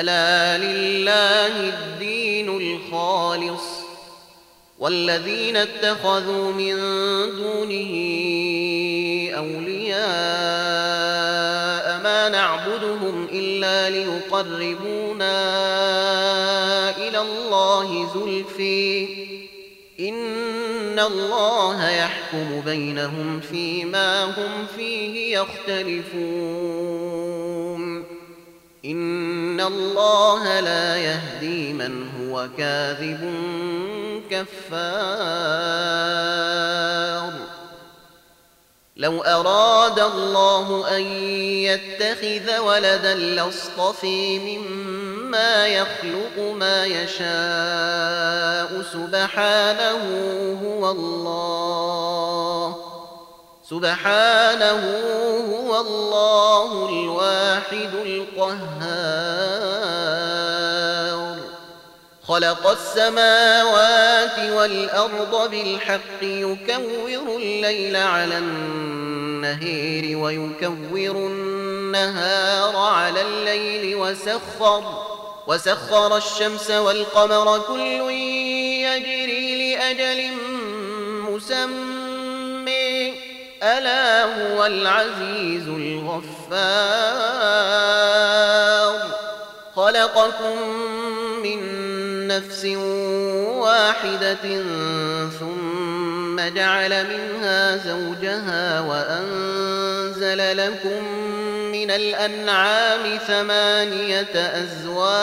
ألا لله الدين الخالص والذين اتخذوا من دونه أولياء ما نعبدهم إلا ليقربونا إلى الله زلفي إن الله يحكم بينهم فيما هم فيه يختلفون إن الله لا يهدي من هو كاذب كفار. لو أراد الله أن يتخذ ولدا لاصطفي مما يخلق ما يشاء سبحانه هو الله. سبحانه هو الله الواحد القهار. خلق السماوات والأرض بالحق يكور الليل على النهير ويكور النهار على الليل وسخر وسخر الشمس والقمر كل يجري لأجل مسمى. ألا هو العزيز الغفار. خلقكم من نفس واحدة ثم جعل منها زوجها وأنزل لكم من الأنعام ثمانية أزواج.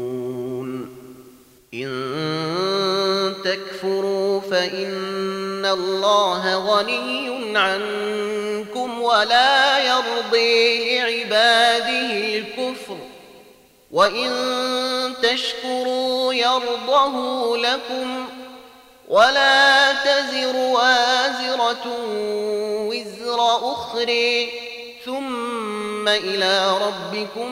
إن تكفروا فإن الله غني عنكم ولا يرضي لعباده الكفر. وإن تشكروا يرضه لكم ولا تزر وازرة وزر أخرى. ثم إلى ربكم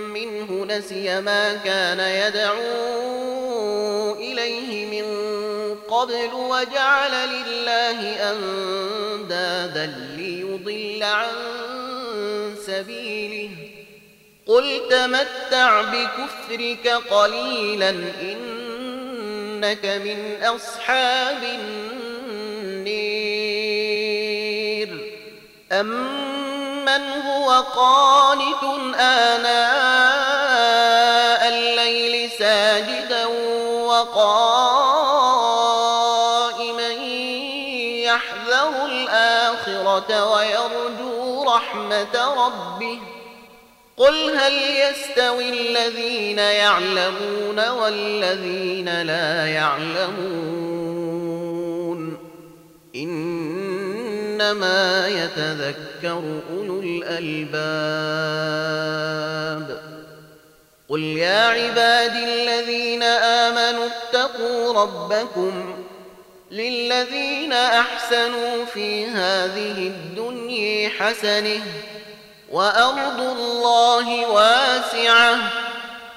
منه نسي ما كان يدعو إليه من قبل وجعل لله أندادا ليضل عن سبيله. قل تمتع بكفرك قليلا إنك من أصحاب النير. أمن هو قانت آناء ساجدا وقائما يحذر الآخرة ويرجو رحمة ربه. قل هل يستوي الذين يعلمون والذين لا يعلمون؟ إنما يتذكر أولو الألباب. قل يا عبادي الذين آمنوا اتقوا ربكم للذين أحسنوا في هذه الدنيا حسنه وأرض الله واسعة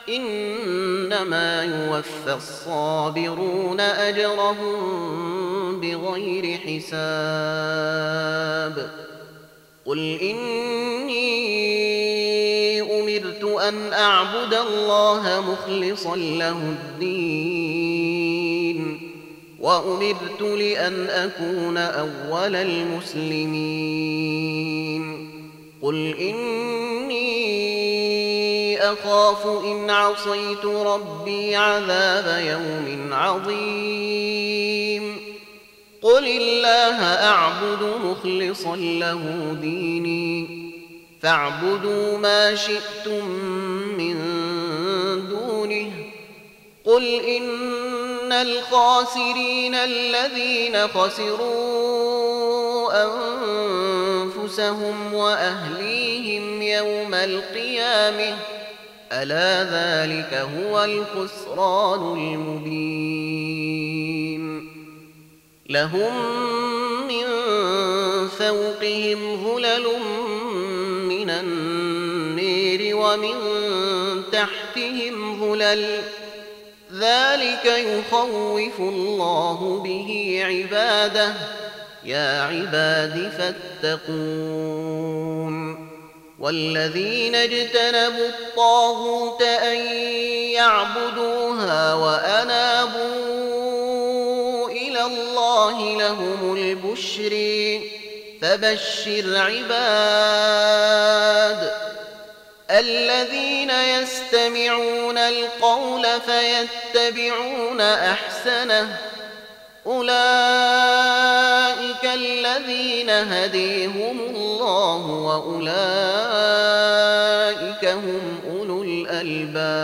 إنما يوفى الصابرون أجرهم بغير حساب قل إني أن أعبد الله مخلصا له الدين. وأمرت لأن أكون أول المسلمين. قل إني أخاف إن عصيت ربي عذاب يوم عظيم. قل الله أعبد مخلصا له ديني. فاعبدوا ما شئتم من دونه. قل إن الخاسرين الذين خسروا أنفسهم وأهليهم يوم القيامة ألا ذلك هو الخسران المبين. لهم من فوقهم ظلل النير ومن تحتهم ظلل. ذلك يخوف الله به عباده. يا عباد فاتقون. والذين اجتنبوا الطاغوت أن يعبدوها وأنابوا إلى الله لهم البشر فبشر عباد الذين يستمعون القول فيتبعون أحسنه. أولئك الذين هديهم الله وأولئك هم أولو الألباب.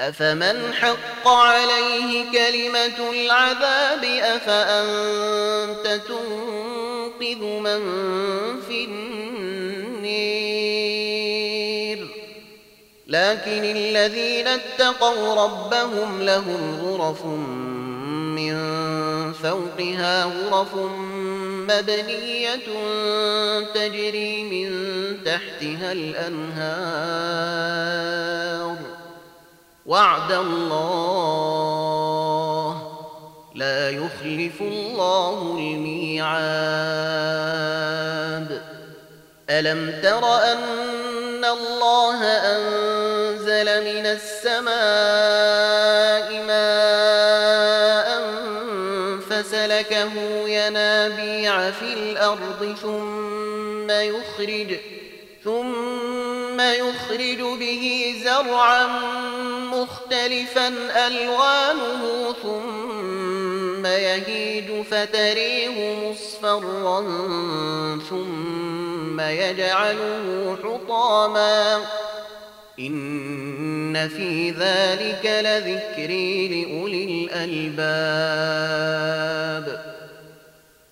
أفمن حق عليه كلمة العذاب أفأنت تنقذ من في النير؟ لكن الذين اتقوا ربهم لهم غرف من فوقها غرف مبنية تجري من تحتها الأنهار. وعد الله لا يخلف الله الميعاد. ألم تر أن الله أنزل من السماء ماء فسلكه ينابيع في الأرض ثم يخرج ثم يخرج به زرعا مختلفا ألوانه ثم يهيج فتريه مصفرا ثم يجعله حطاما. إن في ذلك لذكري لأولي الألباب.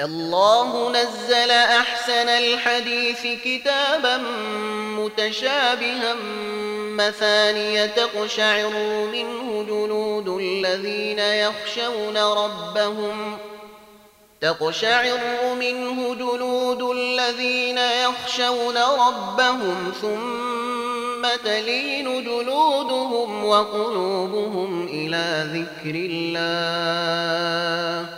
الله نزل أحسن الحديث كتابا متشابها مثانية تقشعر منه جلود الذين يخشون ربهم تقشعر منه جلود الذين يخشون ربهم ثم تلين جلودهم وقلوبهم إلى ذكر الله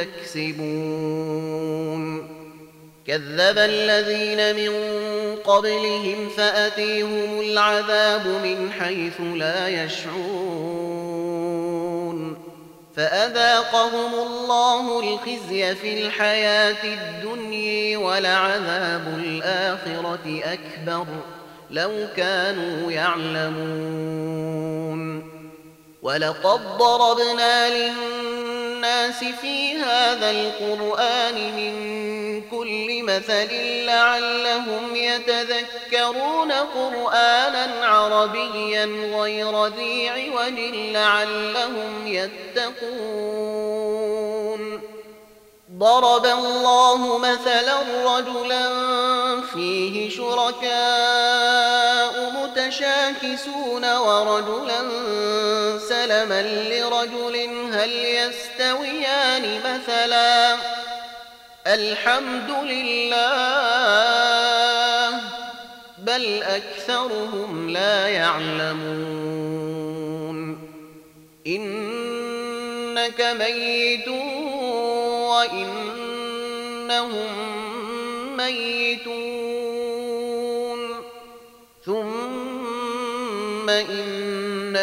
تكسبون. كذب الذين من قبلهم فأتيهم العذاب من حيث لا يشعرون. فأذاقهم الله الخزي في الحياة الدنيا ولعذاب الآخرة أكبر. لو كانوا يعلمون. ولقد ضربنا للناس في هذا القرآن من كل مثل لعلهم يتذكرون قرآنا عربيا غير ذي عوج لعلهم يتقون. ضرب الله مثلا رجلا فيه شركاء متشاكسون ورجلا سلما لرجل هل يستويان مثلا؟ الحمد لله بل أكثرهم لا يعلمون. إنك ميت وإنهم ميتون.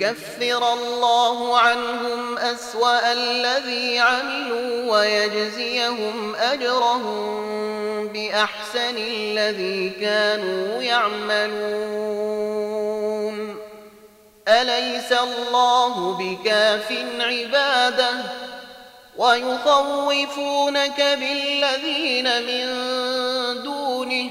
ليكفر الله عنهم أسوأ الذي عملوا ويجزيهم أجرهم بأحسن الذي كانوا يعملون. أليس الله بكاف عباده؟ ويخوفونك بالذين من دونه.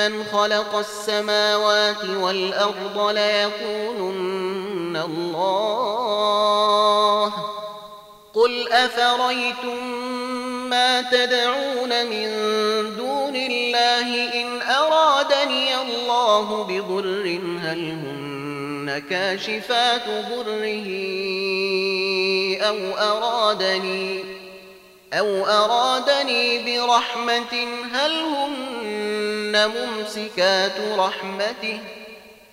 من خلق السماوات والأرض ليقولن الله. قل أفريتم ما تدعون من دون الله إن أرادني الله بضر هل هن كاشفات ضره أو أرادني أو أرادني برحمة هل هن ممسكات رحمته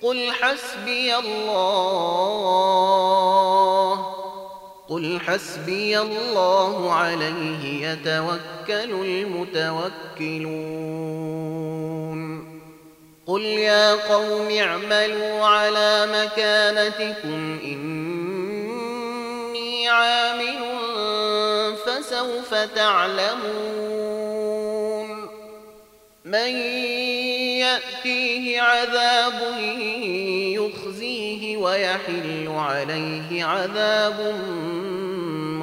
قل حسبي الله قل حسبي الله عليه يتوكل المتوكلون قل يا قوم اعملوا على مكانتكم إني عامل فسوف تعلمون من يأتيه عذاب يخزيه ويحل عليه عذاب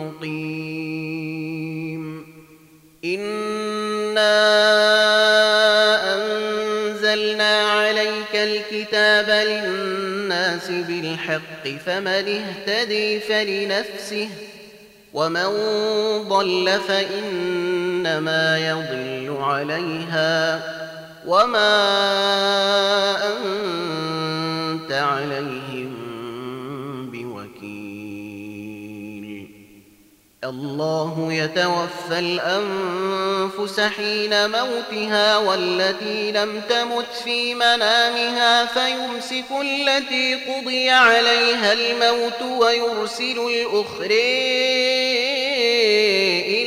مقيم. إنا أنزلنا عليك الكتاب للناس بالحق فمن اهتدي فلنفسه ومن ضل فإنما يضل عليها وما أنت عليهم بوكيل. الله يتوفى الأنفس حين موتها والتي لم تمت في منامها فيمسك التي قضي عليها الموت ويرسل الأخرى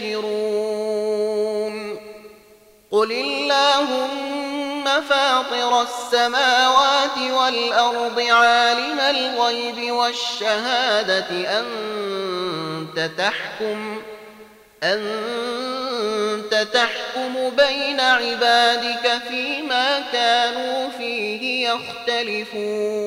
يستبشرون قل اللهم فاطر السماوات والأرض عالم الغيب والشهادة أنت تحكم أنت تحكم بين عبادك فيما كانوا فيه يختلفون.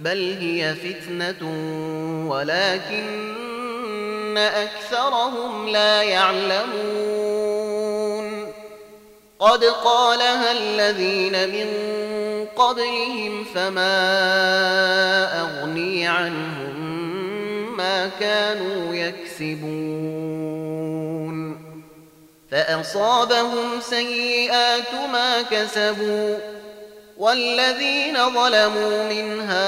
بل هي فتنة ولكن أكثرهم لا يعلمون قد قالها الذين من قبلهم فما أغني عنهم ما كانوا يكسبون فأصابهم سيئات ما كسبوا والذين ظلموا من هؤلاء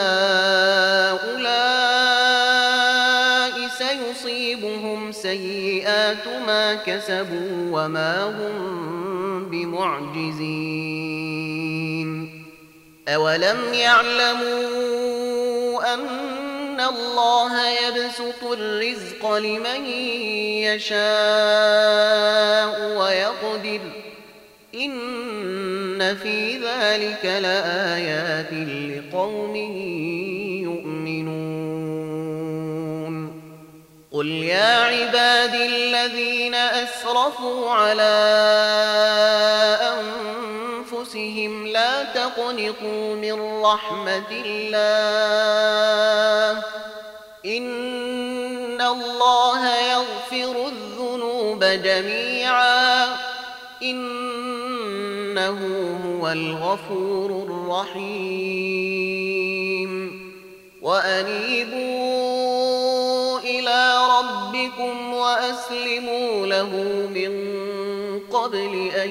سيصيبهم سيئات ما كسبوا وما هم بمعجزين. أولم يعلموا أن الله يبسط الرزق لمن يشاء ويقدر إن في ذلك لآيات لقوم يؤمنون قل يا عباد الذين أسرفوا على أنفسهم لا تقنطوا من رحمة الله إن الله يغفر الذنوب جميعا إنه هو الغفور الرحيم. وأنيبوا إلى ربكم وأسلموا له من قبل أن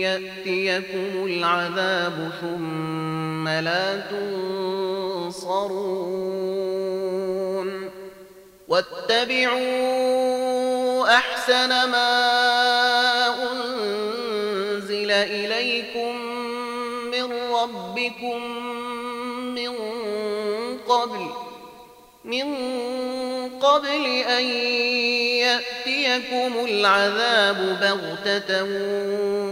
يأتيكم العذاب ثم لا تنصرون. واتبعوا أحسن ما ربكم من قبل من قبل أن يأتيكم العذاب بغتة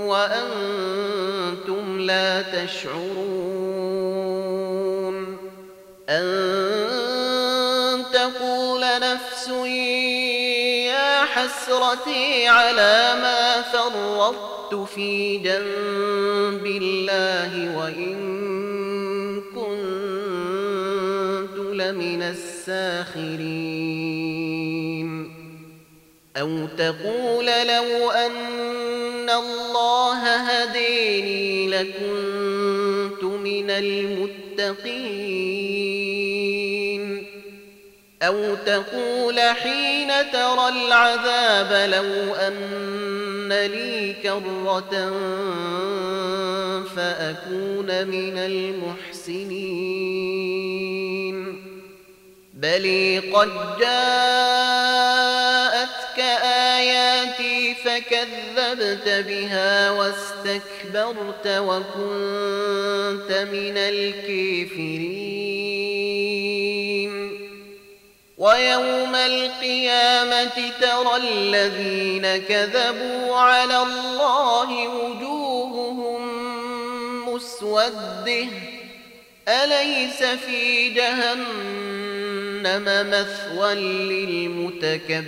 وأنتم لا تشعرون. أن تقول نفس حسرتي على ما فرطت في جنب الله وإن كنت لمن الساخرين. أو تقول لو أن الله هديني لكنت من المتقين. أو تقول حين ترى العذاب لو أن لي كرة فأكون من المحسنين بل قد جاءتك آياتي فكذبت بها واستكبرت وكنت من الكافرين ويوم القيامة ترى الذين كذبوا على الله وجوههم مسودة. أليس في جهنم مثوى للمتكبرين؟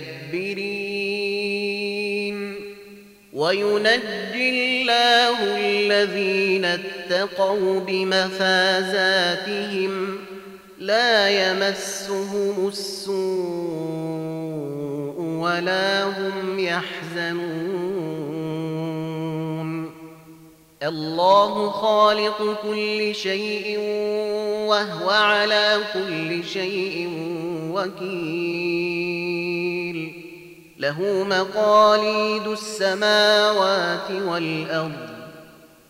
وينجي الله الذين اتقوا بمفازاتهم لا يمسهم السوء ولا هم يحزنون. الله خالق كل شيء وهو على كل شيء وكيل. له مقاليد السماوات والأرض.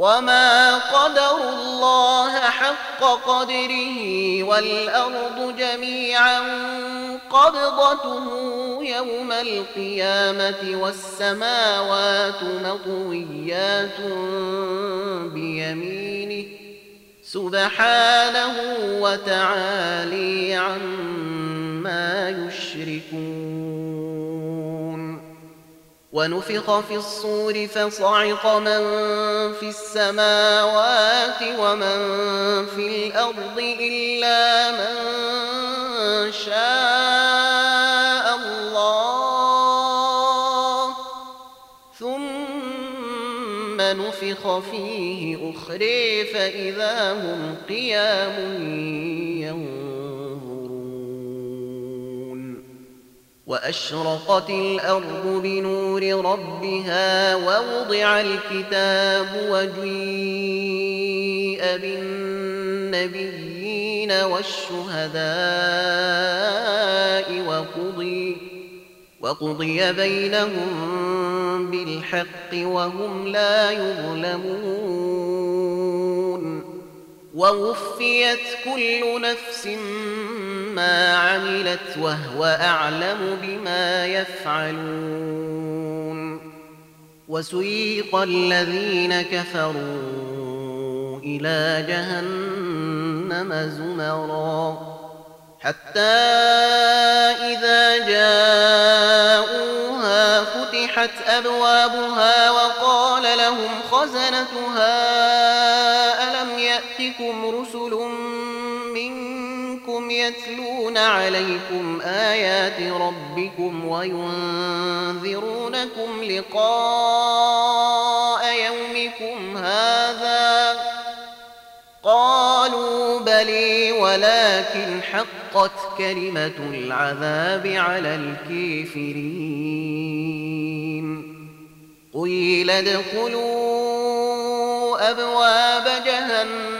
وما قدر الله حق قدره والأرض جميعا قبضته يوم القيامة والسماوات مطويات بيمينه سبحانه وتعالي عما يشركون ونفخ في الصور فصعق من في السماوات ومن في الأرض إلا من شاء الله. ثم نفخ فيه أخري فإذا هم قيام ينظرون وأشرقت الأرض بنور ربها ووضع الكتاب وجيء بالنبيين والشهداء وقضي وقضي بينهم بالحق وهم لا يظلمون. ووفيت كل نفس ما عملت وهو أعلم بما يفعلون. وسيق الذين كفروا إلى جهنم زمرا. حتى إذا جاءوها فتحت أبوابها وقال لهم خزنتها ألم يأتكم رسل يتلون عليكم آيات ربكم وينذرونكم لقاء يومكم هذا قالوا بلي ولكن حقت كلمة العذاب على الكافرين قيل ادخلوا أبواب جهنم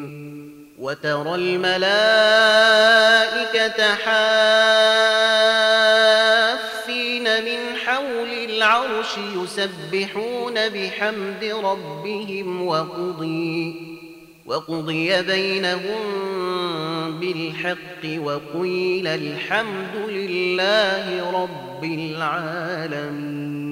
وترى الملائكة حافين من حول العرش يسبحون بحمد ربهم وقضي وقضي بينهم بالحق وقيل الحمد لله رب العالمين.